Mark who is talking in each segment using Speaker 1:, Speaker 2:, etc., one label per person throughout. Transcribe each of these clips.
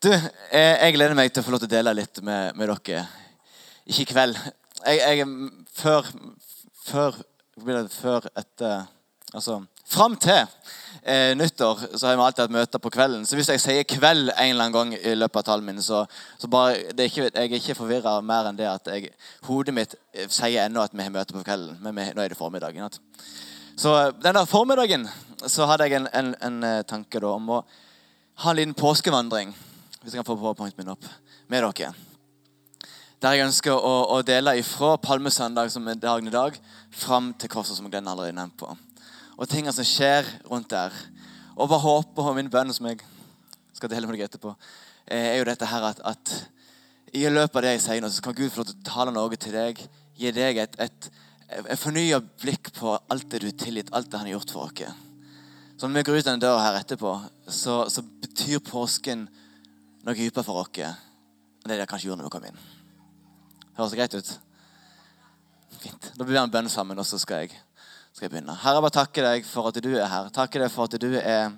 Speaker 1: Du, jeg, jeg gleder meg til å få lov til å dele litt med, med dere. Ikke i kveld. Jeg, jeg, før, før, før etter Altså fram til eh, nyttår så har vi alltid hatt møter på kvelden. Så hvis jeg sier kveld en eller annen gang i løpet av tallene min, så, så bare, er ikke, jeg er ikke forvirra mer enn det at jeg, hodet mitt sier ennå at vi har møte på kvelden. Men vi, nå er det formiddagen. Så denne formiddagen så hadde jeg en, en, en tanke da, om å ha en liten påskevandring hvis jeg kan få powerpointen min opp, med dere. Der jeg ønsker å, å dele ifra palmesøndag, som er dagen i dag, fram til korset, som Glenn allerede nevnt på. Og tingene som skjer rundt der. Og bare håper og min bønn, som jeg skal dele med deg etterpå, eh, er jo dette her at, at i løpet av det jeg sier nå, så kan Gud få lov til å tale noe til deg. Gi deg et, et, et fornya blikk på alt det du har tilgitt, alt det han har gjort for oss. Så når vi går ut denne døra her etterpå, så, så betyr påsken noe dypere for oss enn det dere kanskje gjorde når vi kom inn. Høres det greit ut? Fint. Da blir vi en bønn sammen, og så skal jeg, skal jeg begynne. Herre, bare takke deg for at du er her. Takke deg for at du er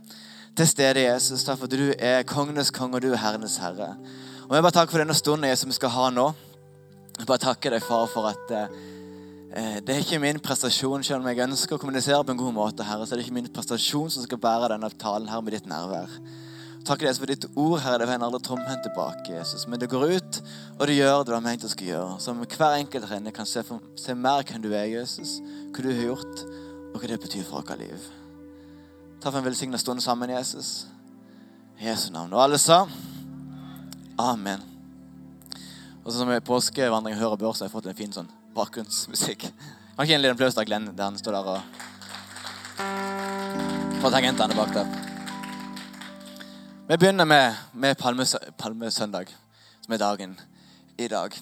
Speaker 1: til stede, Jesus. Takk for at du er kongenes konge, og du er herrenes herre. Og jeg bare takker for denne stunden Jesus, vi skal ha nå. Jeg bare takker deg, far, for at eh, det er ikke min prestasjon, selv om jeg ønsker å kommunisere på en god måte, Herre, så er det ikke min prestasjon som skal bære denne talen her med ditt nærvær. Takk deg for ditt ord, Herre. Det vender aldri tomhendt tilbake. Jesus. Men det går ut, og det gjør det du har ment det skal gjøre. Så hver enkelt her inne kan se, for, se mer hvem du er, Jesus. Hva du har gjort, og hva det betyr for vårt liv. Ta for en velsigna stund sammen, Jesus. I Jesu navn. Og alle sa Amen. Og så som i påskevandring hører bør, så har jeg fått en fin sånn bakgrunnsmusikk. Kan ikke en liten applaus til Glenn der han står der og For tangentene bak der. Vi begynner med, med palmesøndag, som er dagen i dag.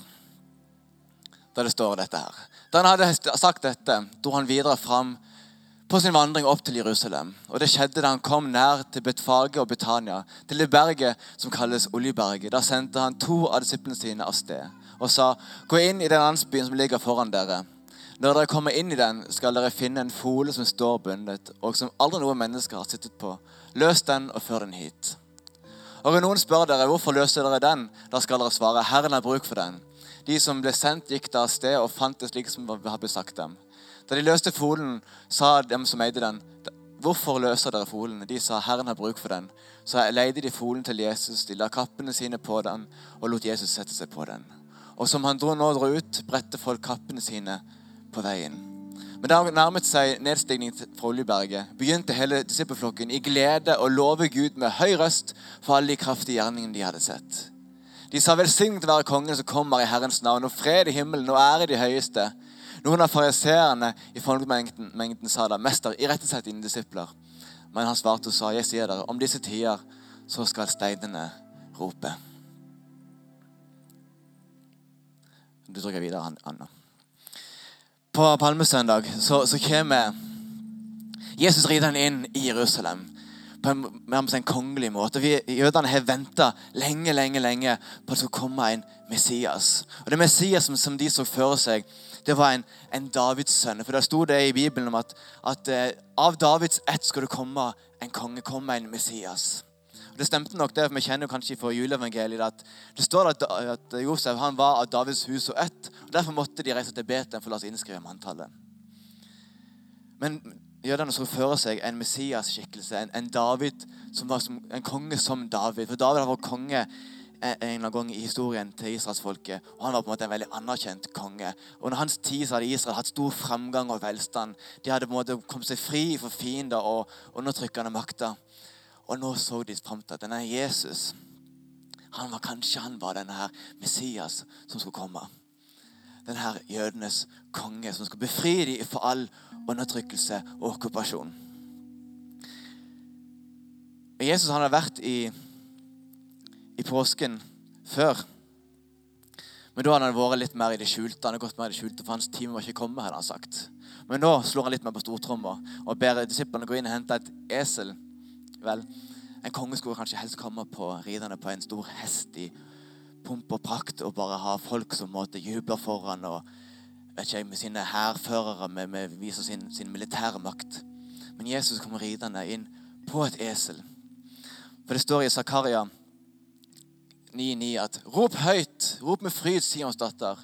Speaker 1: Da det står dette her. Da han hadde sagt dette, dro han videre fram på sin vandring opp til Jerusalem. Og Det skjedde da han kom nær til Betfage og Betania, til det berget som kalles Oljeberget. Da sendte han to av disiplene sine av sted og sa, 'Gå inn i den landsbyen som ligger foran dere.' Når dere kommer inn i den, skal dere finne en fole som står bundet, og som aldri noe menneske har sittet på. Løs den og før den hit. Og når noen spør dere hvorfor løser dere den, da skal dere svare Herren har bruk for den. De som ble sendt, gikk da av sted og fant det slik som hadde blitt sagt dem. Da de løste folen, sa dem som eide den, hvorfor løser dere folen? De sa Herren har bruk for den. Så leide de folen til Jesus, de la kappene sine på den og lot Jesus sette seg på den. Og som han dro nå dro ut, bredte folk kappene sine på veien. Men da han nærmet seg nedstigning fra Oljeberget, begynte hele disippelflokken i glede å love Gud med høy røst for alle de kraftige gjerningene de hadde sett. De sa velsignet være kongen som kommer i Herrens navn, og fred i himmelen og ære i de høyeste. Noen av fariseerne i folkemengden sa da, Mester, irettesett dine disipler. Men han svarte og sa, Jeg sier dere, om disse tider så skal steinene rope. Du trykker videre, Anna på palmesøndag så, så kommer Jesus ridende inn i Jerusalem på en, på en kongelig måte. Vi, Jødene har venta lenge lenge, lenge på at det skulle komme en Messias. Og Det Messias som, som de så for seg, det var en, en Davids sønn. For Det sto det i Bibelen om at, at uh, av Davids ett skal det komme en konge, komme en Messias. Det stemte nok det, for vi kjenner kanskje fra juleevangeliet at det står at, Josef han var av Davids hus og ett. og Derfor måtte de reise til Betlehem for å la seg innskrive manntallet. Men jødene så for seg en Messias-skikkelse, en, en, David som var som, en konge som David. For David har vært konge en eller annen gang i historien til israelsfolket. Og han var på en måte en veldig anerkjent konge. Og Under hans tid så hadde Israel hatt stor framgang og velstand. De hadde på en måte kommet seg fri for fiender og undertrykkende makter. Og nå så de fram til at denne Jesus han var Kanskje han var denne her Messias som skulle komme. Denne her jødenes konge som skulle befri dem for all undertrykkelse og okkupasjon. Jesus han har vært i, i påsken før. Men da hadde han vært litt mer i det skjulte. Han hadde gått mer i det skjulte, For hans time var ikke kommet. hadde han sagt. Men nå slår han litt mer på stortromma og ber disiplene gå inn og hente et esel Vel, en konge skulle kanskje helst komme på ridende på en stor hest i pomp og prakt og bare ha folk som måtte juble foran og vet ikke, med sine hærførere med, med viser sin, sin militære makt. Men Jesus kommer ridende inn på et esel. For det står i Zakaria 9,9 at rop høyt, rop med fryd, Sions datter.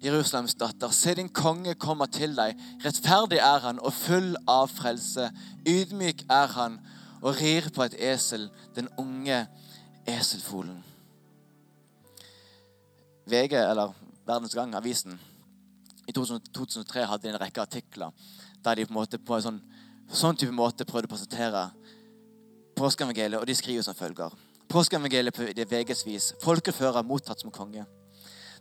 Speaker 1: Jerusalems datter, se din konge kommer til deg. Rettferdig er han og full av frelse. Ydmyk er han og rir på et esel, den unge eselfolen. VG, eller Verdens Gang, avisen, i 2003 hadde de en rekke artikler der de på en måte på en sånn, sånn type måte prøvde å presentere påskeevangeliet, og de skriver som følger. Påskeevangeliet på det VGs vis. Folkefører mottatt som konge.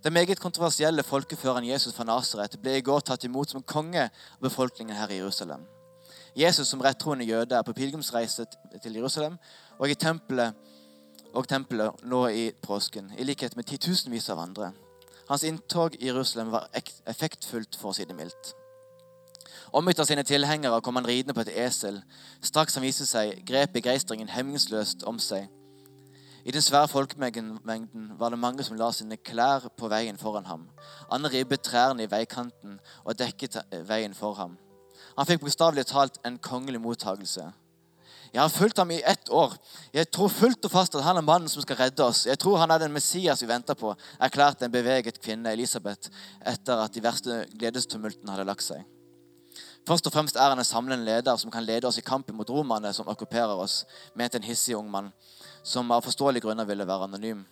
Speaker 1: Den meget kontroversielle folkeføreren Jesus fra Nasaret ble i går tatt imot som konge av befolkningen her i Jerusalem. Jesus som rettroende jøde er på pilegrimsreise til Jerusalem og i tempelet, og tempelet nå i påsken, i likhet med titusenvis av andre. Hans inntog i Jerusalem var effektfullt, for å si det mildt. Omgitt av sine tilhengere kom han ridende på et esel. Straks han viste seg, grep begeistringen hemningsløst om seg. I den svære folkemengden var det mange som la sine klær på veien foran ham. Andre ribbet trærne i veikanten og dekket veien for ham. Han fikk bokstavelig talt en kongelig mottagelse. Jeg har fulgt ham i ett år. Jeg tror fullt og fast at han er mannen som skal redde oss. Jeg tror han er den Messias vi venter på, erklærte en beveget kvinne, Elisabeth, etter at de verste gledestumultene hadde lagt seg. Først og fremst er han en samlende leder som kan lede oss i kampen mot romerne som okkuperer oss, mente en hissig ung mann som av forståelige grunner ville være anonym.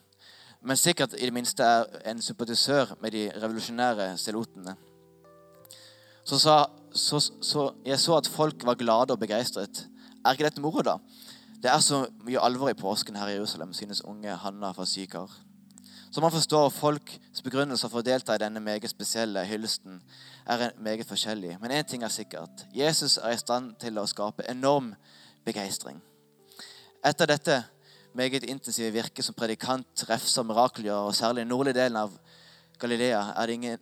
Speaker 1: Men sikkert i det minste er en sympatisør med de revolusjonære selotene. Så, sa, så, så jeg så at folk var glade og begeistret. Er ikke dette moro, da? Det er så mye alvor i påsken her i Jerusalem, synes unge Hanna fra Sykar. Så man forstår folks begrunnelser for å delta i denne meget spesielle hyllesten er meget forskjellig. Men én ting er sikkert. Jesus er i stand til å skape enorm begeistring. Etter dette meget intensive virke som predikant, refser, mirakelgjører, og særlig i nordlige delen av Galilea, er det ingen,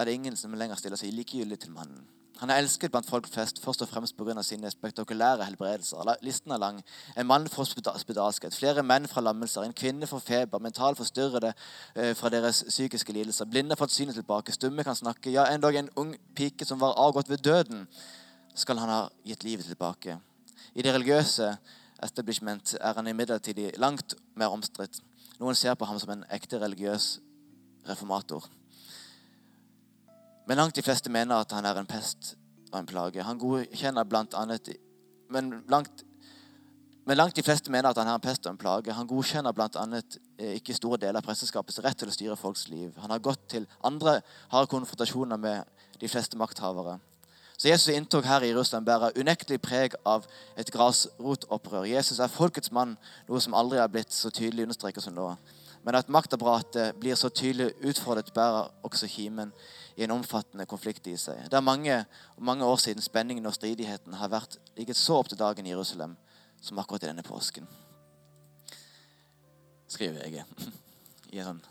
Speaker 1: er det ingen som lenger stiller seg likegyldig til mannen. Han er elsket blant folk flest, først og fremst pga. sine spektakulære helbredelser. Listen er lang. En mann får spedalskhet, flere menn fra lammelser, en kvinne får feber, mentalt forstyrrede eh, fra deres psykiske lidelser, blinde har fått synet tilbake, stumme kan snakke, ja, endog en ung pike som var avgått ved døden, skal han ha gitt livet tilbake. I det religiøse establishment er han imidlertid langt mer omstridt. Noen ser på ham som en ekte religiøs reformator. Men langt de fleste mener at han er en pest og en plage. Han godkjenner blant annet men langt, men langt de fleste mener at han er en pest og en plage. Han godkjenner bl.a. Eh, ikke store deler av presteskapets rett til å styre folks liv. Han har gått til andre harde konfrontasjoner med de fleste makthavere. Så Jesus' inntog her i Jerusalem bærer unektelig preg av et grasrotopprør. Jesus er folkets mann, noe som aldri er blitt så tydelig understreket som nå. Men at maktapparatet blir så tydelig utfordret, bærer også kimen i en omfattende konflikt i seg. Det er mange, mange år siden spenningen og stridigheten har vært ligget så opp til dagen i Jerusalem som akkurat i denne påsken. Skriver jeg i en sånn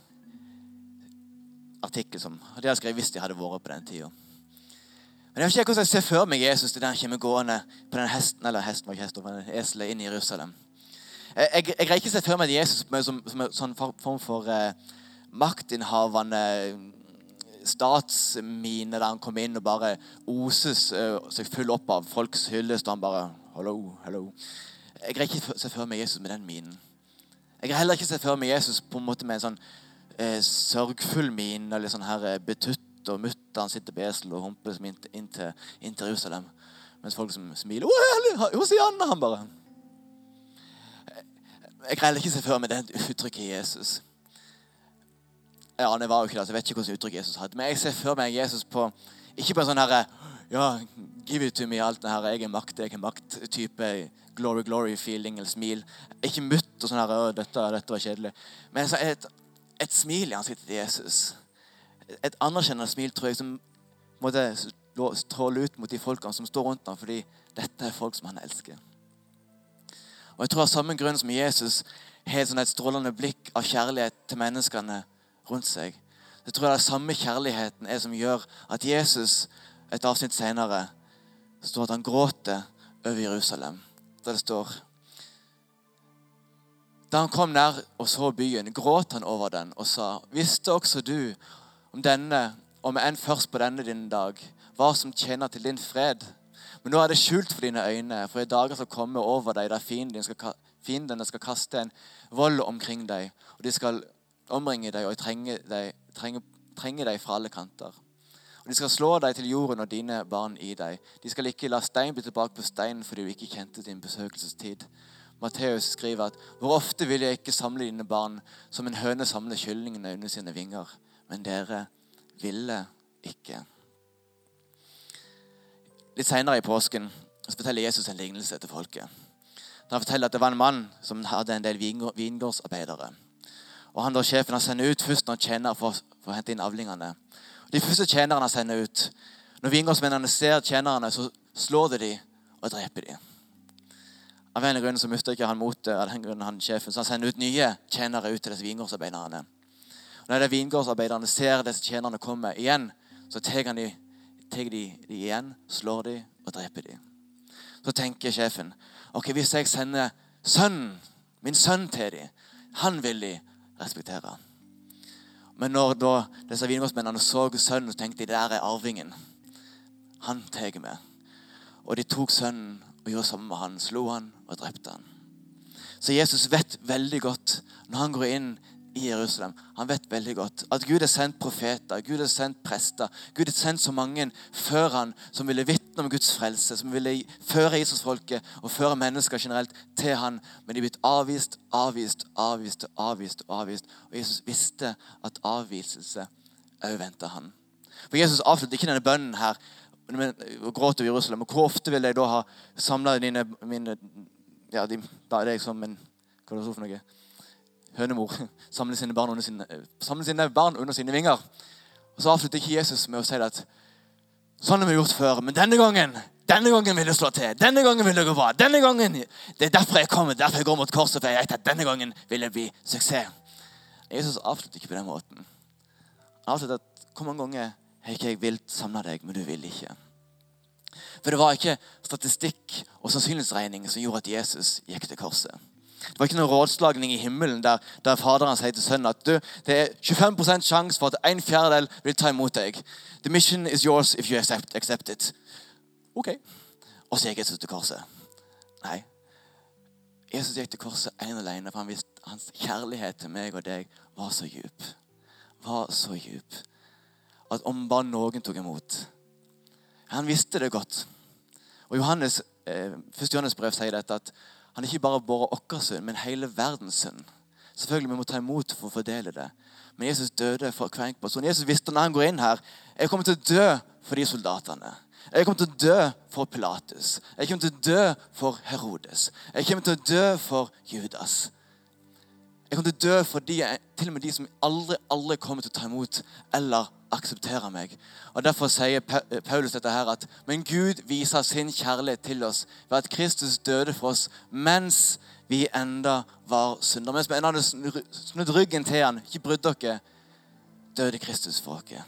Speaker 1: artikkel som de hadde skrevet hvis de hadde vært på den tida. Men jeg vet ikke hvordan jeg ser for meg Jesus til den kommer gående på den hesten eller hesten var ikke hest, den eselet inn i Jerusalem. Jeg, jeg, jeg greier ikke å se for meg Jesus som, som en sånn form for eh, maktinnhavende statsmine der han kom inn og bare oses uh, seg full opp av folks hyllest. Og han bare Hallo, hallo. Jeg greier ikke se for meg Jesus med den minen. Jeg greier heller ikke se for meg Jesus på en måte med en sånn eh, sørgfull mine eller sånn her eh, betutt og mutter. Han sitter på esel og humper inn, inn, inn til Jerusalem. Mens folk som smiler Hosianna! Han bare Jeg greier heller ikke se for meg det uttrykket Jesus. Ja, det var jo ikke det, så Jeg vet ikke hvordan uttrykk Jesus hadde. Men jeg ser for meg Jesus på ikke på en sånn herre ja, give it to me, alt det her, jeg er makt, jeg er makt-type glory, glory-feeling eller smil. Ikke mutt og sånn her, dette, dette var kjedelig. Men et, et smil i ansiktet til Jesus. Et anerkjennende smil, tror jeg, som måtte stråle ut mot de folkene som står rundt ham, fordi dette er folk som han elsker. Og jeg tror av samme grunn som Jesus har sånn et strålende blikk av kjærlighet til menneskene rundt seg. Så tror jeg det samme kjærligheten er som gjør at Jesus et avsnitt senere står at han gråter over Jerusalem. Der det står Da han kom nær og så byen, gråt han over den og sa:" Visste også du om denne, om enn først på denne din dag, hva som tjener til din fred? Men nå er det skjult for dine øyne, for i dager skal komme over deg der fienden din skal, fiendene skal kaste en vold omkring deg. Og de skal omringe deg og trenger deg, trenger, trenger deg fra alle kanter. Og De skal slå deg til jorden og dine barn i deg. De skal ikke la stein bli tilbake på steinen fordi du ikke kjente din besøkelsestid. Matteus skriver at hvor ofte vil jeg ikke samle dine barn som en høne samler kyllingene under sine vinger. Men dere ville ikke. Litt seinere i påsken så forteller Jesus en lignelse til folket. Han forteller at Det var en mann som hadde en del vingårdsarbeidere. Og han da Sjefen han sender ut først noen tjenere for, for, å hente inn avlingene. De første tjenerne han sender ut, Når vingårdsmennene ser tjenerne, så slår de dem og dreper dem. Av en grunn så mister ikke han motet av den grunnen han sjefen, så han sender ut nye tjenere ut til disse vingårdsarbeiderne. Og når de vingårdsarbeiderne ser disse tjenerne komme igjen, så tar de, de, de igjen, slår de og dreper de. Så tenker sjefen ok, hvis jeg sender sønnen, min sønn til dem, han vil de respektere. Men når da disse vingårdsmennene så sønnen, så tenkte de der er arvingen. Han tar med. Og de tok sønnen og gjorde sammen med han, slo han og drepte han. Så Jesus vet veldig godt når han går inn i Jerusalem. Han vet veldig godt at Gud har sendt profeter, Gud har sendt prester. Gud har sendt så mange før han som ville vitne om Guds frelse, som ville føre Israelsfolket og føre mennesker generelt til han. Men de er blitt avvist, avvist, avvist, avvist. avvist. Og Jesus visste at avviselse òg venta han. For Jesus avslutter ikke denne bønnen her og gråter over Jerusalem. Og hvor ofte vil jeg da ha samla dine mine, ja, de, Da er det liksom en Hva er det for noe? hønemor samle sine barn under sine, sine barn under sine vinger. Og Så avslutter ikke Jesus med å si at sånn har vi gjort før, men denne gangen denne gangen vil det slå til. Denne gangen vil det gå bra. denne gangen, Det er derfor jeg kommer, derfor jeg går mot korset. for jeg vet at denne gangen vil det bli suksess. Jesus avslutter ikke på den måten. Han avslutter at hvor mange ganger har ikke jeg vilt samle deg, men du vil ikke. For det var ikke statistikk og sannsynlighetsregning som gjorde at Jesus gikk til korset. Det var ikke noen rådslagning i himmelen der, der faderen sier til sønnen at du, det er 25% sjanse for at en fjerdedel vil ta imot deg. The mission is yours if you accept, accept it. Ok. Og så gikk Jesus til korset. Nei. Jesus gikk til korset en alene, for han visste hans kjærlighet til meg og deg var så djup. Var så djup. At om bare noen tok imot Han visste det godt. Og Johannes, eh, 1. Johannes brev sier dette at han er ikke bare båret vår synd, men hele verdens synd. Selvfølgelig, Vi må ta imot for å fordele det. Men Jesus døde for hver enkelt person. Jesus visste når han går inn her jeg kommer til å dø for de soldatene. Jeg kommer til å dø for Pilatus. Jeg kommer til å dø for Herodes. Jeg kommer til å dø for Judas. Jeg kommer til å dø for de, til og med de som aldri, aldri kommer til å ta imot eller akseptere meg. Og Derfor sier Paulus dette her at Men Gud viser sin kjærlighet til oss ved at Kristus døde for oss mens vi enda var syndere. Mens vi enda hadde snudd ryggen til han, ikke brydd dere, døde Kristus for oss.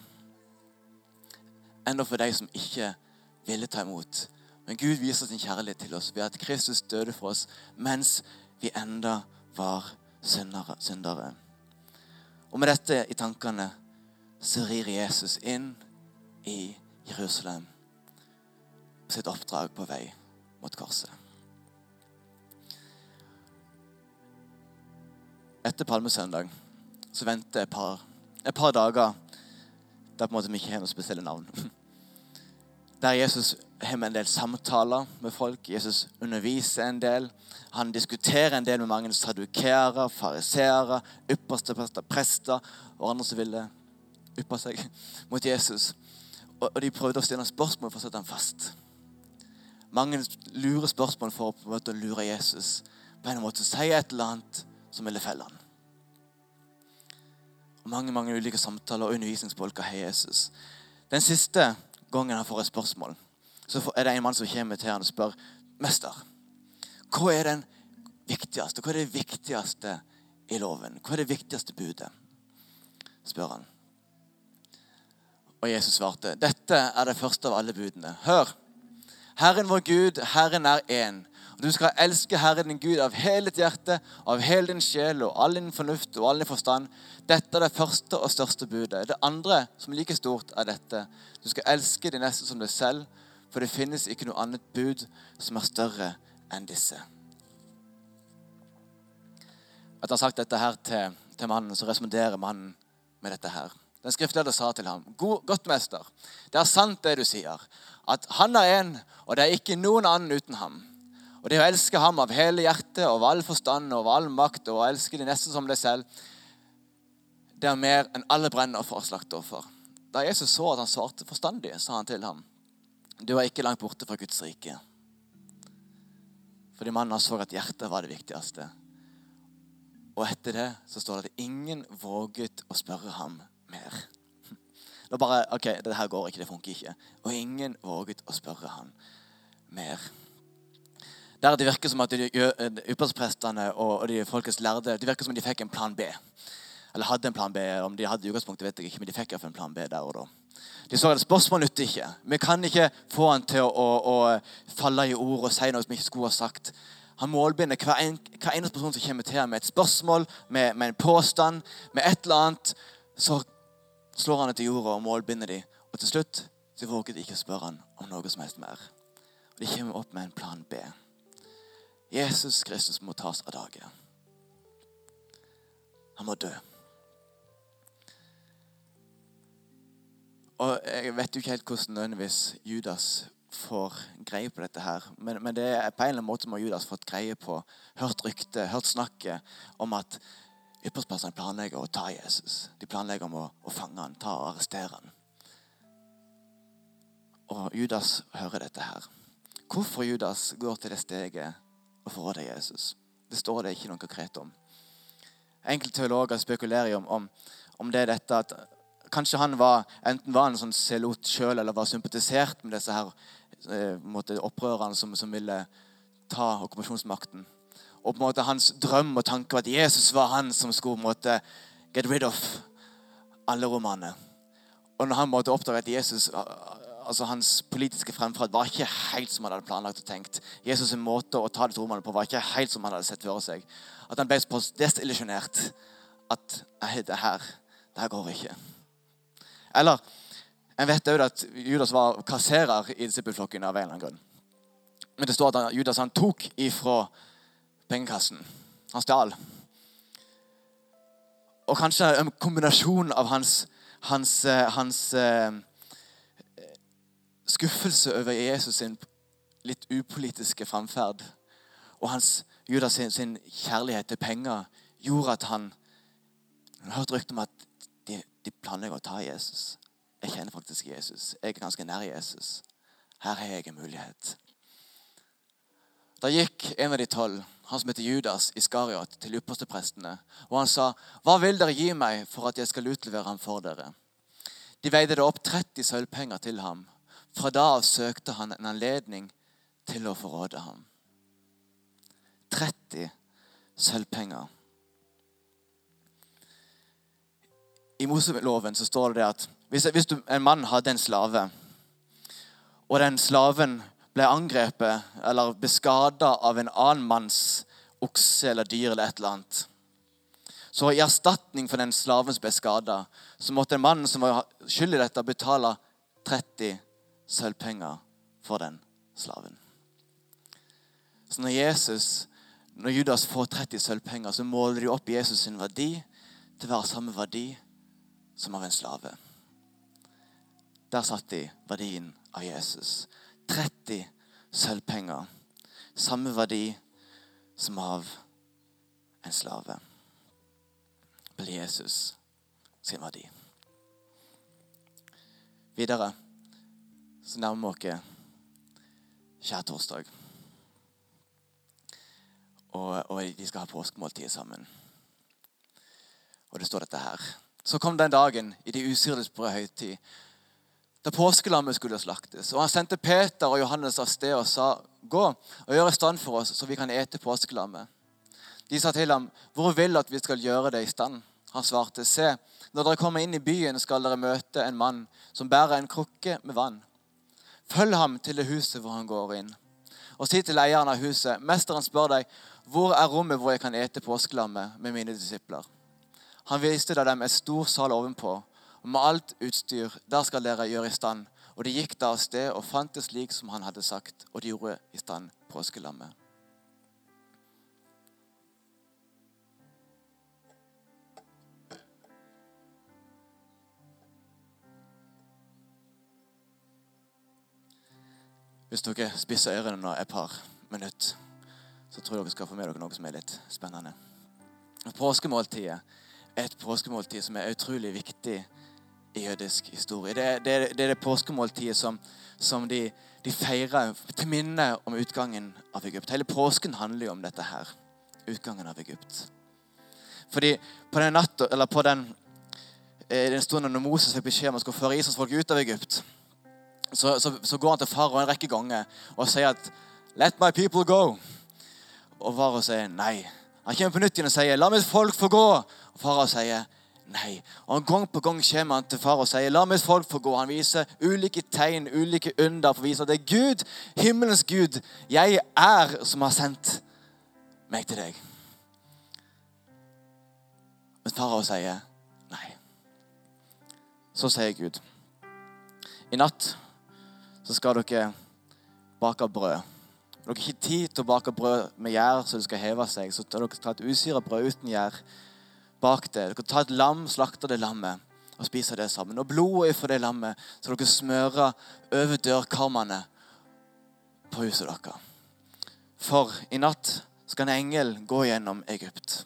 Speaker 1: Enda for de som ikke ville ta imot. Men Gud viser sin kjærlighet til oss ved at Kristus døde for oss mens vi enda var syndere. Og med dette i tankene så rir Jesus inn i Jerusalem på sitt oppdrag på vei mot korset. Etter palmesøndag så venter et par, et par dager der på en måte vi ikke har noe spesielle navn. Der Jesus har med en del samtaler med folk. Jesus underviser en del. Han diskuterer en del med mange sadukeere, fariseere, ypperste prester og andre som ville yppe seg mot Jesus. Og de prøvde å stille spørsmål for å sette ham fast. Mange lurer spørsmål for en måte å lure Jesus. På en måte si et eller annet som ville felle ham. Og mange mange ulike samtaler og undervisningsbolker har Jesus. Den siste gangen han får et spørsmål, så er det en mann som kommer til han og spør Mester, hva er den viktigste? Hva er det viktigste i loven? Hva er det viktigste budet? spør han. Og Jesus svarte, dette er det første av alle budene. Hør! Herren vår Gud, Herren er én. Og Du skal elske Herren din Gud av hele ditt hjerte, av hele din sjel og all din fornuft og all din forstand. Dette er det første og største budet. Det andre, som er like stort, er dette. Du skal elske de neste som deg selv, for det finnes ikke noe annet bud som er større enn disse. etter å ha sagt dette her til, til mannen, så responderer mannen med dette her. Den skriftlærde sa til ham, God, 'Godt, mester, det er sant det du sier, at han er en, og det er ikke noen annen uten ham.' Og det å elske ham av hele hjertet, og av all forstand, og av all makt, og å elske de nesten som deg selv, det er mer enn alle brennoffer og slakteoffer. Da Jesus så at han svarte forstandig, sa han til ham, 'Du er ikke langt borte fra Guds rike.' Fordi mannen så at hjertet var det viktigste. Og etter det så står det at ingen våget å spørre ham mer. Nå bare OK, det her går ikke, det funker ikke. Og ingen våget å spørre han mer. Der det virker som at yppersteprestene og de folkets lærde det virker som de fikk en plan B. Eller hadde en plan B. Om de hadde utgangspunktet, vet jeg ikke, men de fikk iallfall en plan B der og da. De så at spørsmål nytter ikke. Vi kan ikke få han til å, å, å falle i ord og si noe som vi ikke skulle ha sagt. Han målbinder hver, en, hver eneste person som kommer til ham med et spørsmål, med, med, en påstand, med et eller annet. Så slår han etter jorda og målbinder de. Og til slutt så våget de ikke å spørre han om noe som helst mer. Og De kommer opp med en plan B. Jesus Kristus må tas av dage. Han må dø. Og Jeg vet jo ikke helt hvordan nødvendigvis Judas får greie på dette. her, men, men, det er på en eller annen måte må Judas fått greie på, hørt rykte, hørt snakket om at yppersteprestene planlegger å ta Jesus. De planlegger om å, å fange han, ta og arrestere han. Og Judas hører dette her. Hvorfor Judas går til det steget å forråde Jesus? Det står det ikke noe konkret om. Enkelte teologer spekulerer om, om, om det er dette at Kanskje han var, enten var en sånn selot sjøl eller var sympatisert med disse her eh, opprørerne som, som, ville ta okkupasjonsmakten. Og på en måte hans drøm og tanke var at Jesus var han som skulle måte, get rid of alle romerne. Og når han måtte oppdage at Jesus altså hans politiske fremferd var ikke helt som han hadde planlagt og tenkt. Jesus' måte å ta det til romerne på var ikke helt som han hadde sett for seg. At han ble så desillusjonert at nei, det her, det her går ikke. Eller en vet òg at Judas var kasserer i disippelflokken av en eller annen grunn. Men det står at Judas han tok ifra pengekassen. Han stjal. Og kanskje en kombinasjon av hans, hans, eh, hans uh, skuffelse over Jesus sin litt upolitiske framferd og hans, Judas sin, sin, kjærlighet til penger gjorde at han Han hørte rykter om at de, de planlegger å ta Jesus. Jeg kjenner faktisk Jesus. Jeg er ganske nær Jesus. Her har jeg en mulighet. Da gikk en av de tolv, han som heter Judas Iskariot, til yppersteprestene. Og han sa, 'Hva vil dere gi meg for at jeg skal utlevere ham for dere?' De veide det opp 30 sølvpenger til ham. Fra da av søkte han en anledning til å forråde ham. 30 sølvpenger. I Moseloven så står det at hvis, en mann hadde en slave, og den slaven ble angrepet eller beskada av en annen manns okse eller dyr eller et eller annet Så i erstatning for den slaven som ble skada, så måtte en mann som var skyld i dette, betale 30 sølvpenger for den slaven. Så når Jesus, når Judas får 30 sølvpenger, så måler de opp Jesus sin verdi til å være samme verdi som av en slave. Der satt de verdien av Jesus. 30 sølvpenger. Samme verdi som av en slave. Blir Jesus sin verdi. Videre så nærmer vi oss skjærtorsdag. Og, og de skal ha påskemåltidet sammen. Og det står dette her. Så kom den dagen i de usyrdes brød høytid da påskelammet skulle slaktes. Og Han sendte Peter og Johannes av sted og sa, 'Gå og gjør i stand for oss, så vi kan ete påskelammet.' De sa til ham, 'Hvor vil at vi skal gjøre det i stand?' Han svarte, 'Se, når dere kommer inn i byen, skal dere møte en mann som bærer en krukke med vann.' Følg ham til det huset hvor han går inn. Og si til eieren av huset, 'Mesteren spør deg, hvor er rommet hvor jeg kan ete påskelammet med mine disipler?' Han viste da dem et stor sal ovenpå, og med alt utstyr, der skal dere gjøre i stand. Og de gikk da av sted og fant det slik som han hadde sagt, og de gjorde i stand påskelammet. Hvis dere spisser ørene nå et par minutt, så tror jeg dere skal få med dere noe som er litt spennende. Påskemåltidet er et påskemåltid som er utrolig viktig i jødisk historie. Det det, det, er det påskemåltidet som, som de, de, feirer til minne om utgangen av Egypt. Hele påsken handler jo om dette her. Utgangen av Egypt. Fordi på den natta, eller på den, eh, den stunden når Moses fikk beskjed om å føre Israels folk ut av Egypt, så, så, så går han til farao en rekke ganger og sier at Let my people go. Og farao sier nei. Han kommer på nytt igjen og sier la mitt folk få gå. Og farao sier nei. Og Gang på gang kommer han til far og sier la mitt folk få gå. Han viser ulike tegn, ulike under for å vise at det er Gud, himmelens Gud, jeg er, som har sendt meg til deg. Men farao sier nei. Så sier Gud i natt så skal dere bake brød. Dere har ikke tid til å bake brød med gjær så det skal heve seg. Så dere ta et usyra brød uten gjær. Bak det. Dere tar et lam, slakter det lammet og spiser det sammen. Og blodet fra det lammet så dere smører over dørkarmene på huset deres. For i natt skal en engel gå gjennom Egypt.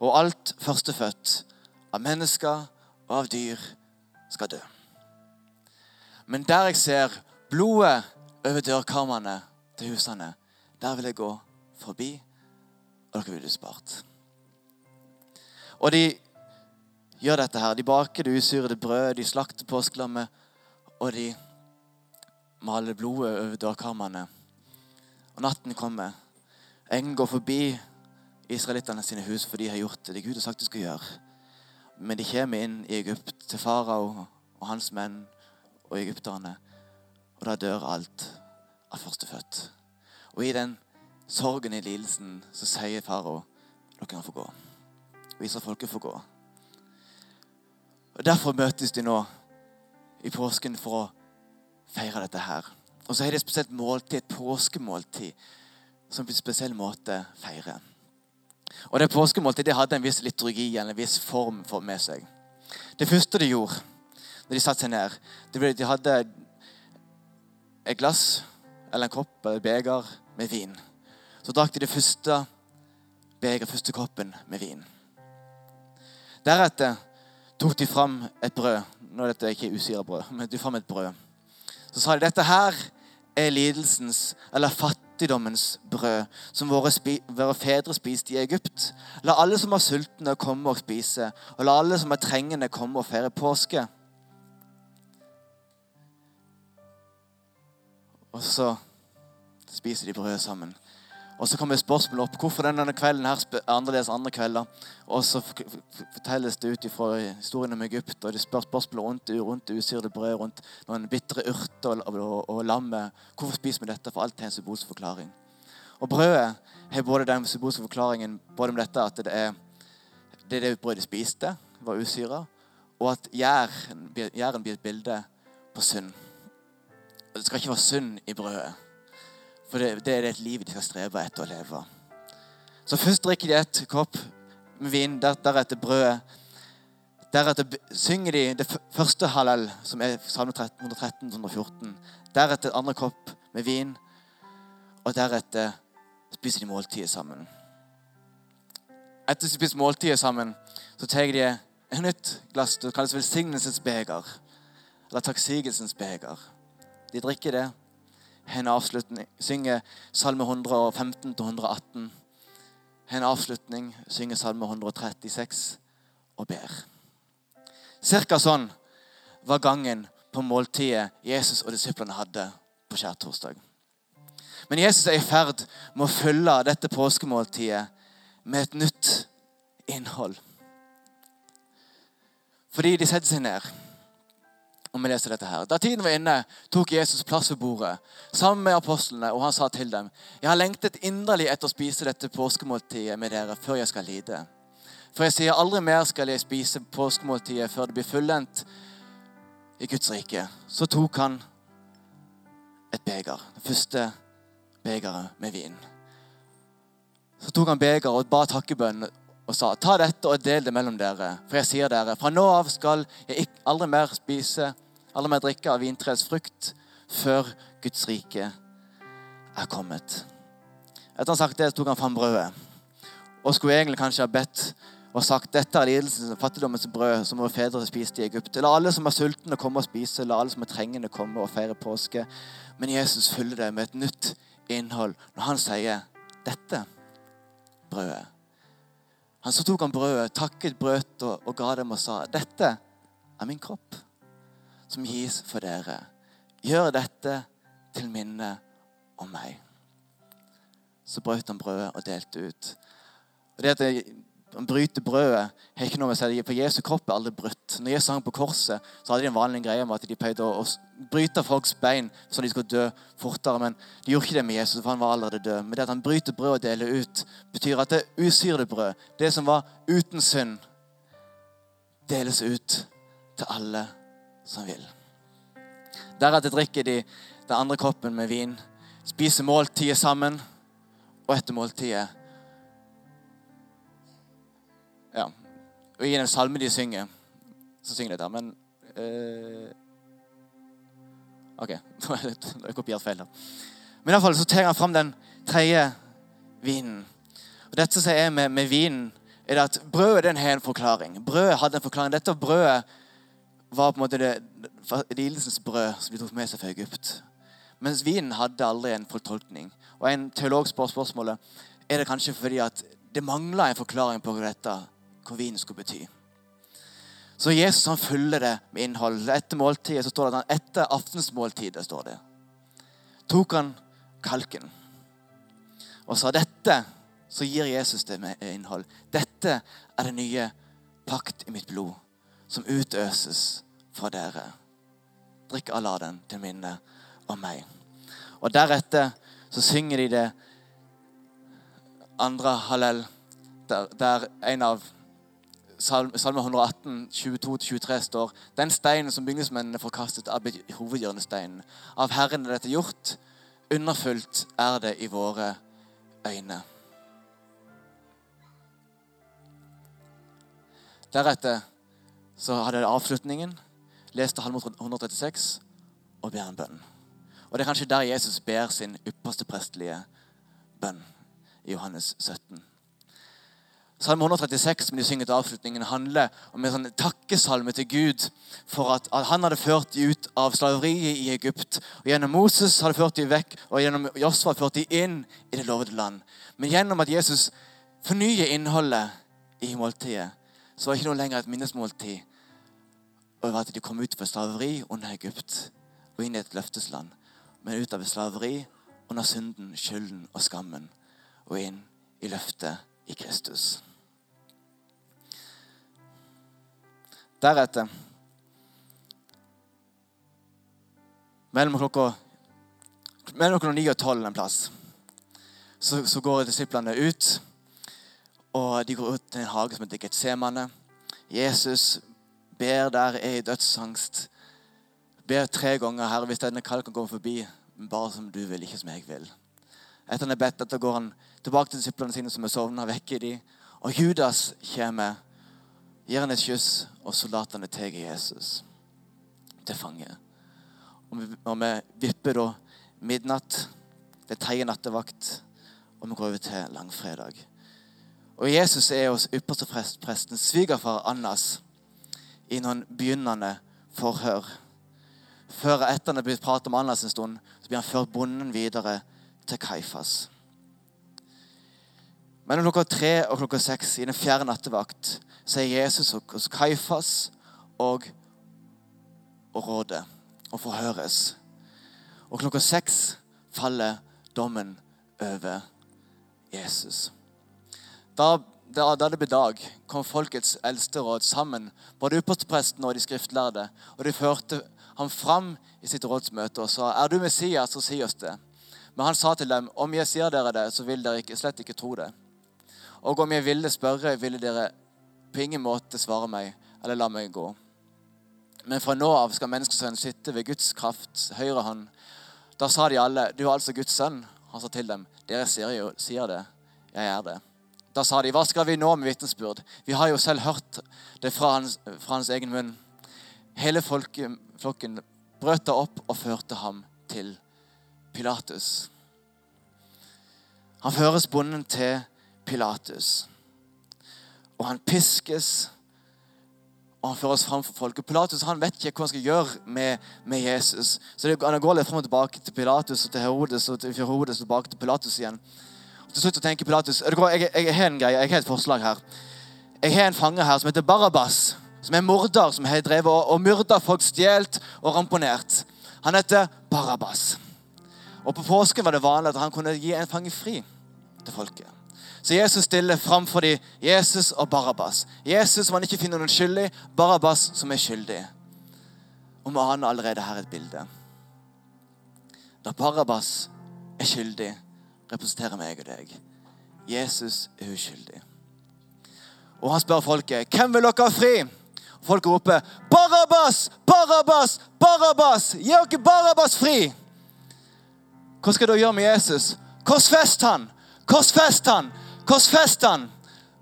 Speaker 1: Og alt førstefødt av mennesker og av dyr skal dø. Men der jeg ser blodet over dørkarmene til husene, der vil jeg gå forbi, og dere vil bli spart. Og de gjør dette her. De baker det usyrede brød, de slakter påskelammet, og de maler blodet over dørkarmene. Og natten kommer. Engen går forbi israelittene sine hus, for de har gjort det Gud har sagt de skal gjøre. Men de kommer inn i Egypt til farao og hans menn og egypterne. Og da dør alt av førstefødt. Og i den sorgen i lidelsen så sier farao dere kan få gå. Og Israelfolket får gå. Og Derfor møtes de nå i påsken for å feire dette her. Og så er det et spesielt måltid, et påskemåltid, som på en spesiell måte feirer. Og det påskemåltidet det hadde en viss liturgi eller en viss form for med seg. Det første de gjorde, når de satte seg ned. De hadde et glass eller en kopp eller beger med vin. Så drakk de det første begeret, første koppen med vin. Deretter tok de fram et brød. Nå er dette ikke usyra brød, men de fram et brød. Så sa de dette her er lidelsens eller fattigdommens brød, som våre, våre, fedre spiste i Egypt. La alle som er sultne, komme og spise, og la alle som er trengende, komme og feire påske. Og så spiser de brød sammen. Og så kommer spørsmålet opp hvorfor denne kvelden her er annerledes andre kvelder. Og så fortelles det ut fra historien om Egypt, og de spør spørsmål rundt, rundt det usyrede brød, rundt noen bitre urter og, og, og, lammet. Hvorfor spiser vi dette? For alt har en symbolsk forklaring. Og brødet har både den symbolske forklaringen både om dette at det er det, det brødet de spiste, var usyra, og at gjæren blir et bilde på synd. Og Det skal ikke være synd i brødet. For det, er et liv de skal strebe etter å leve. Så først drikker de et kopp med vin, deretter brødet. Deretter synger de det første halal, som er salme 113-114. Deretter et andre kopp med vin, og deretter spiser de måltidet sammen. Etter de spiser måltidet sammen, så tar de et nytt glass. Det kalles velsignelsens beger. Eller takksigelsens beger. De drikker det. En avslutning. Synger Salme 115-118. En avslutning. Synger Salme 136 og ber. Cirka sånn var gangen på måltidet Jesus og disiplene hadde på skjærtorsdag. Men Jesus er i ferd med å fylle dette påskemåltidet med et nytt innhold. Fordi de setter seg ned. Og vi leser dette her. Da tiden var inne, tok Jesus plass ved bordet sammen med apostlene, og han sa til dem.: Jeg har lengtet inderlig etter å spise dette påskemåltidet med dere før jeg skal lide. For jeg sier aldri mer skal jeg spise påskemåltidet før det blir fullendt i Guds rike. Så tok han et beger. Det første begeret med vin. Så tok han begeret og ba takkebønn og sa, ta dette og del det mellom dere. For jeg sier dere, fra nå av skal jeg aldri mer spise alle med drikke av vintreets frukt før Guds rike er kommet. Etter han sagt det, tok han fram brødet. Og skulle egentlig kanskje ha bedt og sagt dette er lidelsens og fattigdommens brød som våre fedre spiste i Egypt. La alle som er sultne, komme og spise. La alle som er trengende, komme og feire påske. Men Jesus fyller det med et nytt innhold når han sier dette brødet. Han Så tok han brødet, takket brødet og, og ga dem og sa dette er min kropp, som gis for dere. Gjør dette til minne om meg. Så brøt han brødet og delte ut. Og det at han bryter brødet har ikke noe med seg, For Jesu kropp er aldri brutt. Når Jesus hang på korset, så hadde de en vanlig greie med at de pleide å, bryte folks bein så de skulle dø fortere. Men de gjorde ikke det med Jesus, for han var allerede død. Men det at han bryter brød og deler ut, betyr at det usyrede brød, det som var uten synd, deles ut til alle som vil. Deretter drikker de den andre koppen med vin, spiser måltidet sammen, og etter måltidet Ja. Og i den salme de synger, så synger de dette. Men uh, OK. Nå har jeg kopiert feil. da. Men iallfall så tar han fram den tredje vinen. Og Dette som er med, med vinen, er at brødet har en forklaring. Brødet hadde en forklaring. Dette brødet var på en måte det lidelsens brød som de tok med seg fra Egypt. Mens vinen hadde aldri en fortolkning. Og En teolog spør spørsmålet er det kanskje fordi at det mangla en forklaring på hva dette, hva vinen skulle bety. Så Jesus han fyller det med innhold. Etter måltidet så står det at han etter aftensmåltidet står det, tok han kalken og sa dette, så gir Jesus det med innhold. Dette er det nye pakt i mitt blod, som utøses fra dere. Drikk alle av den til minne om meg. Og Deretter så synger de det andre hallel, der, der en av Salme 118, 22-23 står Den steinen som bygningsmennene forkastet, er blitt hovedhjørnesteinen. Av Herren er dette gjort. Underfullt er det i våre øyne. Deretter så hadde jeg avslutningen. Leste Halm 136 og ber en bønn. Og Det er kanskje der Jesus ber sin ypperste prestelige bønn i Johannes 17. Salme 136 som de synger til avslutningen, handler om en sånn takkesalme til Gud for at, at, han hadde ført dem ut av slaveriet i Egypt. og Gjennom Moses hadde ført dem vekk, og gjennom Josfa ført dem inn i det lovede land. Men gjennom at Jesus fornyer innholdet i måltidet, så var det ikke noe lenger et minnesmåltid over at de kom ut fra slaveri under Egypt og inn i et løftesland. Men ut av slaveri under synden, skylden og skammen og inn i løftet i Kristus. Deretter Mellom klokka, mellom klokka 9 og 12 en plass så, så går disiplene ut. Og de går ut til en hage som heter Getsemane. Jesus ber der, er i dødsangst. Ber tre ganger, 'Herre, hvis denne kalken går forbi, bare som du vil, ikke som jeg vil.' Etter han er bedt, etter går han tilbake til disiplene sine som er sovna, vekker de. Og Judas kommer, gir han et kyss, og soldatene tar Jesus til fange. Og vi, og vi vipper da midnatt. Det er tredje nattevakt, og vi går over til langfredag. Og Jesus er hos ypperstepresten, svigerfar Annas, i noen begynnende forhør. Før etter han er blitt pratet om Annas en stund, så blir han ført bonden videre til Kaifas. Mellom klokka tre og klokka seks i den fjerde nattevakt så er Jesus hos Kaifas og, og rådet og forhøres. Og klokka seks faller dommen over Jesus. Da, da, da det ble dag, kom folkets eldste råd sammen, både ypperstepresten og de skriftlærde. Og de førte ham fram i sitt rådsmøte og sa, 'Er du Messias, så si oss det.' Men han sa til dem, 'Om jeg sier dere det, så vil dere ikke, slett ikke tro det.' 'Og om jeg ville spørre, ville dere på ingen måte svare meg, eller la meg gå.' Men fra nå av skal menneskesønnen sitte ved Guds krafts høyre hånd. Da sa de alle, 'Du er altså Guds sønn.' Han sa til dem, 'Dere sier jo sier det. Jeg er det.' Da sa de, 'Hva skal vi nå med vitnesbyrd?' Vi har jo selv hørt det fra hans, fra hans egen munn. Hele folken, flokken brøt da opp og førte ham til Pilatus. Han føres bonden til Pilatus. Og han piskes, og han føres fram for folket. Pilatus han vet ikke hva han skal gjøre med, med Jesus. Så det, Han går litt fram og tilbake til Pilatus og til Herodes og til Herodes og tilbake til Pilatus igjen. Til slutt tenker Pilatus jeg, jeg, jeg har en greie, jeg har et forslag her. Jeg har en fange her som heter Barabas, som er morder, som har drevet og, og myrda folk, stjålet og ramponert. Han heter Barabas. Og På påsken var det vanlig at han kunne gi en fange fri til folket. Så Jesus stiller fram for dem Jesus og Barabas. Jesus som han ikke finner noen skyldig, Barabas som er skyldig. Og vi aner allerede her et bilde. Da Barabas er skyldig, representerer meg og deg. Jesus er uskyldig. Og han spør folket, 'Hvem vil dere ha fri?' Og folk roper, 'Barabas! Barabas! Barabas! Gi dere Barabas fri!' Hva skal du gjøre med Jesus? Korsfest han! Korsfest han! Korsfest han!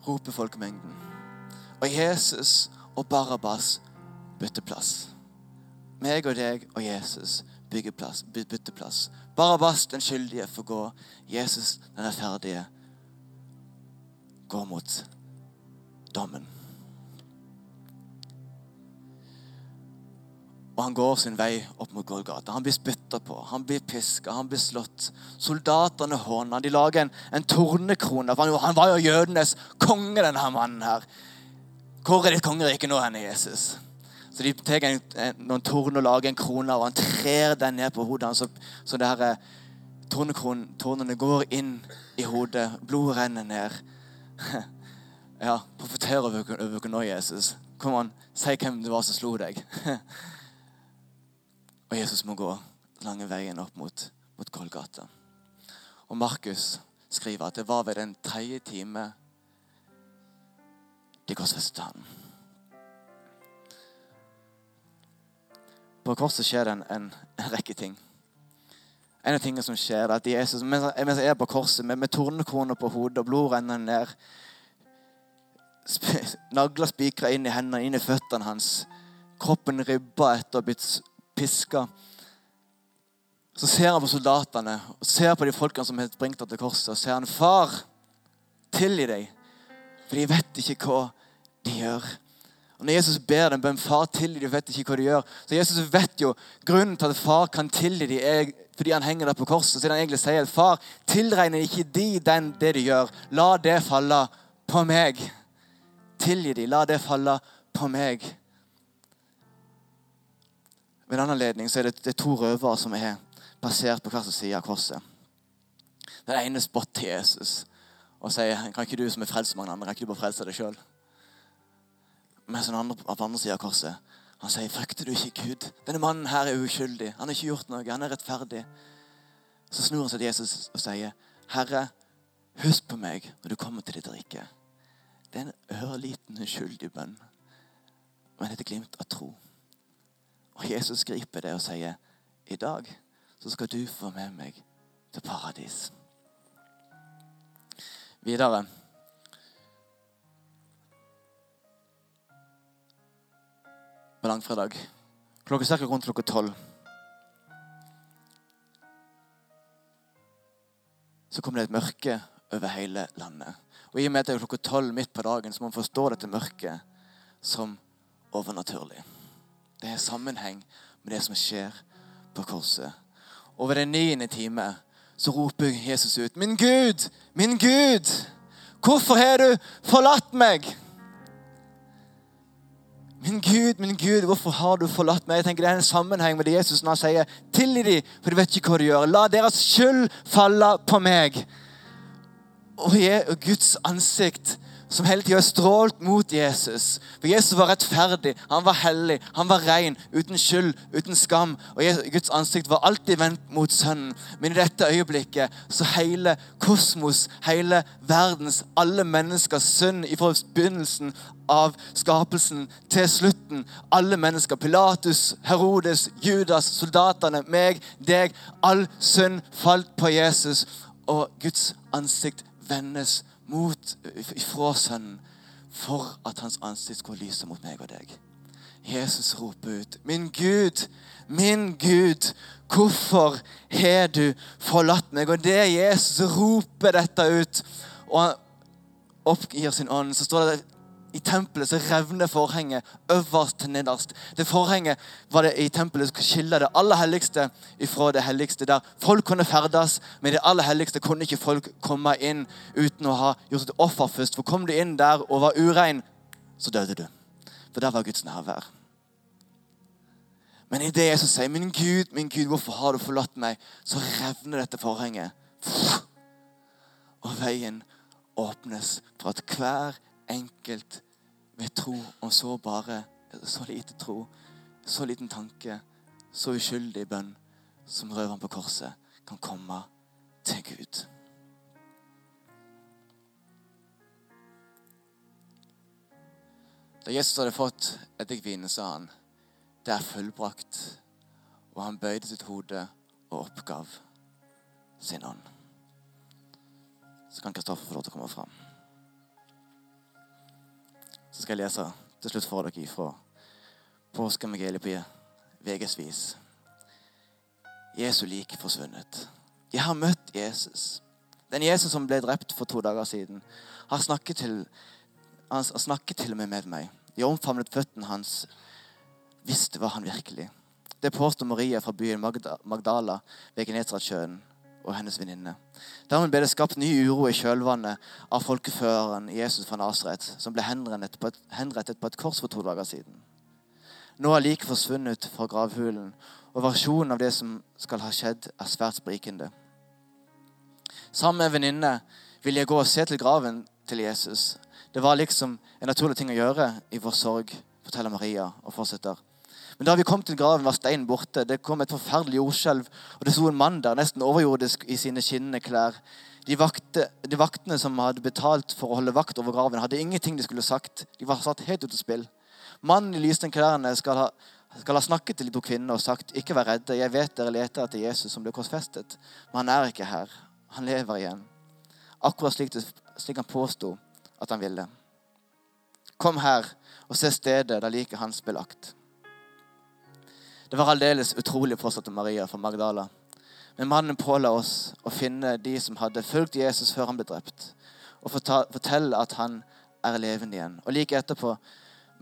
Speaker 1: roper folkemengden. Og Jesus og Barabas bytter plass. Meg og deg og Jesus bygger plass, bytter. Barabas, den skyldige, får gå. Jesus, den rettferdige, går mot dommen. Og han går sin vei opp mot Golgata. Han blir spytta på, han blir piska, han blir slått. Soldatene håner. De lager en, en tornekrone. Han var jo jødenes konge, denne mannen her. Hvor er ditt kongerike nå, henne Jesus? Så de tar en, en, noen torn og lager en krone, og han trer den ned på hodet. Så, så det her, eh, tornene går inn i hodet. Blodet renner ned. Ja, profeter over oss nå, Jesus. Kom an, si hvem det var som slo deg. Og Jesus må gå lange veien opp mot, mot Kolgata. Og Markus skriver at det var ved den tredje time de korsfestet ham. På korset skjer det en, en, rekke ting. En av tingene som skjer, er at Jesus, mens han er på korset med, med tornekrone på hodet og blod renner ned Nagler spikra inn i hendene, inn i føttene hans. Kroppen ribba etter å ha blitt piska. Så ser han på soldatene og ser på de folkene som har springt til korset, og ser han, 'Far, tilgi deg, for de vet ikke hva de gjør.' Og Når Jesus ber dem bønn, 'Far, tilgi dem, vet ikke hva de gjør', så Jesus vet jo grunnen til at far kan tilgi dem, er fordi han henger der på korset. Så han egentlig sier, 'Far, tilregner ikke de den det de gjør. La det falle på meg.' Tilgi dem, la det falle på meg. Ved en anledning så er det, det er to røvere som er basert på hver sin side av korset. Den ene spotter Jesus og sier kan ikke du som er frelst mange andre, kan ikke du bare frelse deg sjøl? Mens den andre på andre sida av korset han sier frykter du ikke Gud? Denne mannen her er uskyldig. Han har ikke gjort noe. Han er rettferdig. Så snur han seg til Jesus og sier, Herre, husk på meg når du kommer til ditt rike. Det er en ørliten, uskyldig bønn, men et glimt av tro. Og Jesus griper det og sier, 'I dag så skal du få med meg til paradis'. Videre. På langfredag. Klokka ca. rundt klokka tolv. Så kom det et mørke over hele landet. Og I og med at det er klokka tolv midt på dagen, så må man forstå dette mørket som overnaturlig. Det er sammenheng med det som skjer på korset. Og ved den niende time så roper Jesus ut, 'Min Gud, min Gud, hvorfor har du forlatt meg?' Min Gud, min Gud, hvorfor har du forlatt meg? Jeg tenker Det er en sammenheng med det Jesus når han sier, 'Tilgi dem, for de vet ikke hva de gjør.' 'La deres skyld falle på meg.' Og Guds ansikt som hele tida strålt mot Jesus. For Jesus var rettferdig, han var hellig, han var ren, uten skyld, uten skam. Og Guds ansikt var alltid vendt mot Sønnen. Men i dette øyeblikket så hele kosmos, hele verdens, alle menneskers synd fra begynnelsen av skapelsen til slutten. Alle mennesker. Pilatus, Herodes, Judas, soldatene, meg, deg. All synd falt på Jesus, og Guds ansikt vendes mot, ifra Sønnen for at hans ansikt skulle lyse mot meg og deg. Jesus roper ut, 'Min Gud, min Gud, hvorfor har du forlatt meg?' Og det Jesus roper dette ut, og han oppgir sin ånd, så står det i tempelet så revner forhenget øverst til nederst. Det forhenget var det i tempelet som skille det aller helligste ifra det helligste. Der folk kunne ferdes, men i det aller helligste kunne ikke folk komme inn uten å ha gjort et offer først. For kom du inn der og var urein, så døde du. For der var Guds nærvær. Men i det jeg sier, 'Min Gud, min Gud, hvorfor har du forlatt meg?' så revner dette forhenget. Og veien åpnes for at hver enkelt med tro, og så bare så lite tro, så liten tanke, så uskyldig bønn som røveren på korset kan komme til Gud. Da Jesus hadde fått eddikvinen, sa han, 'Det er fullbrakt.' Og han bøyde sitt hode og oppgav sin ånd. Så kan Kristoffer få lov til å komme fram så skal jeg lese til slutt for dere fra påskeevangeliet på VGs Jesu lik forsvunnet. Jeg har møtt Jesus. Den Jesus som ble drept for to dager siden, har snakket til, han snakket til og med med meg. Jeg omfavnet føttene hans, visste hva han virkelig. Det påstår Maria fra byen Magdala ved Genesaretsjøen og hennes venninne. Dermed ble det skapt ny uro i kjølvannet av folkeføreren Jesus fra Nasaret, som ble henrettet på, et, henrettet på et kors for to dager siden. Nå er liket forsvunnet fra gravhulen, og versjonen av det som skal ha skjedd, er svært sprikende. Sammen med en venninne ville jeg gå og se til graven til Jesus. Det var liksom en naturlig ting å gjøre i vår sorg, forteller Maria og fortsetter. Men da vi kom til graven, var steinen borte. Det kom et forferdelig jordskjelv, og det sto en mann der, nesten overjordisk i sine skinnende klær. De, vakte, de, vaktene som hadde betalt for å holde vakt over graven, hadde ingenting de skulle sagt. De var satt helt ut av spill. Mannen i lysende klærne skal ha, skal ha snakket til de to kvinnene og sagt, 'Ikke vær redde, jeg vet dere leter etter Jesus som ble korsfestet.' Men han er ikke her. Han lever igjen. Akkurat slik, det, slik han påsto at han ville. Kom her og se stedet der liket hans ble lagt. Det var aldeles utrolig, fortsatte Maria fra Magdala. Men mannen påla oss å finne de som hadde fulgt Jesus før han ble drept, og fortelle at han er levende igjen. Og Like etterpå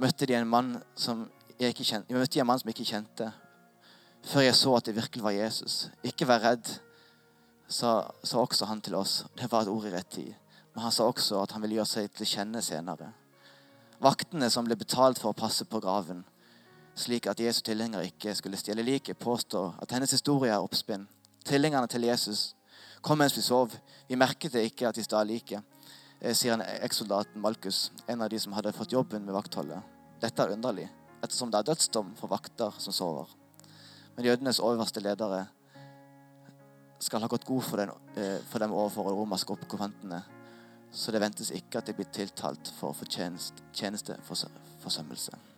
Speaker 1: møtte de en mann som jeg ikke kjente, møtte en mann som jeg ikke kjente, før jeg så at det virkelig var Jesus. Ikke vær redd, sa, sa også han til oss. Det var et ord i rett tid. Men han sa også at han ville gjøre seg til kjenne senere. Vaktene som ble betalt for å passe på graven, slik at Jesu tilhengere ikke skulle stjele liket, påstår at hennes historie er oppspinn. Tilhengerne til Jesus kom mens vi sov. Vi merket det ikke at de stjal liket, eh, sier en ekssoldat Malkus, en av de som hadde fått jobben med vaktholdet. Dette er underlig, ettersom det er dødsdom for vakter som sover. Men jødenes overste ledere skal ha gått god for, den, eh, for dem overfor romerske okkupantene, så det ventes ikke at de blir tiltalt for tjenesteforsømmelse.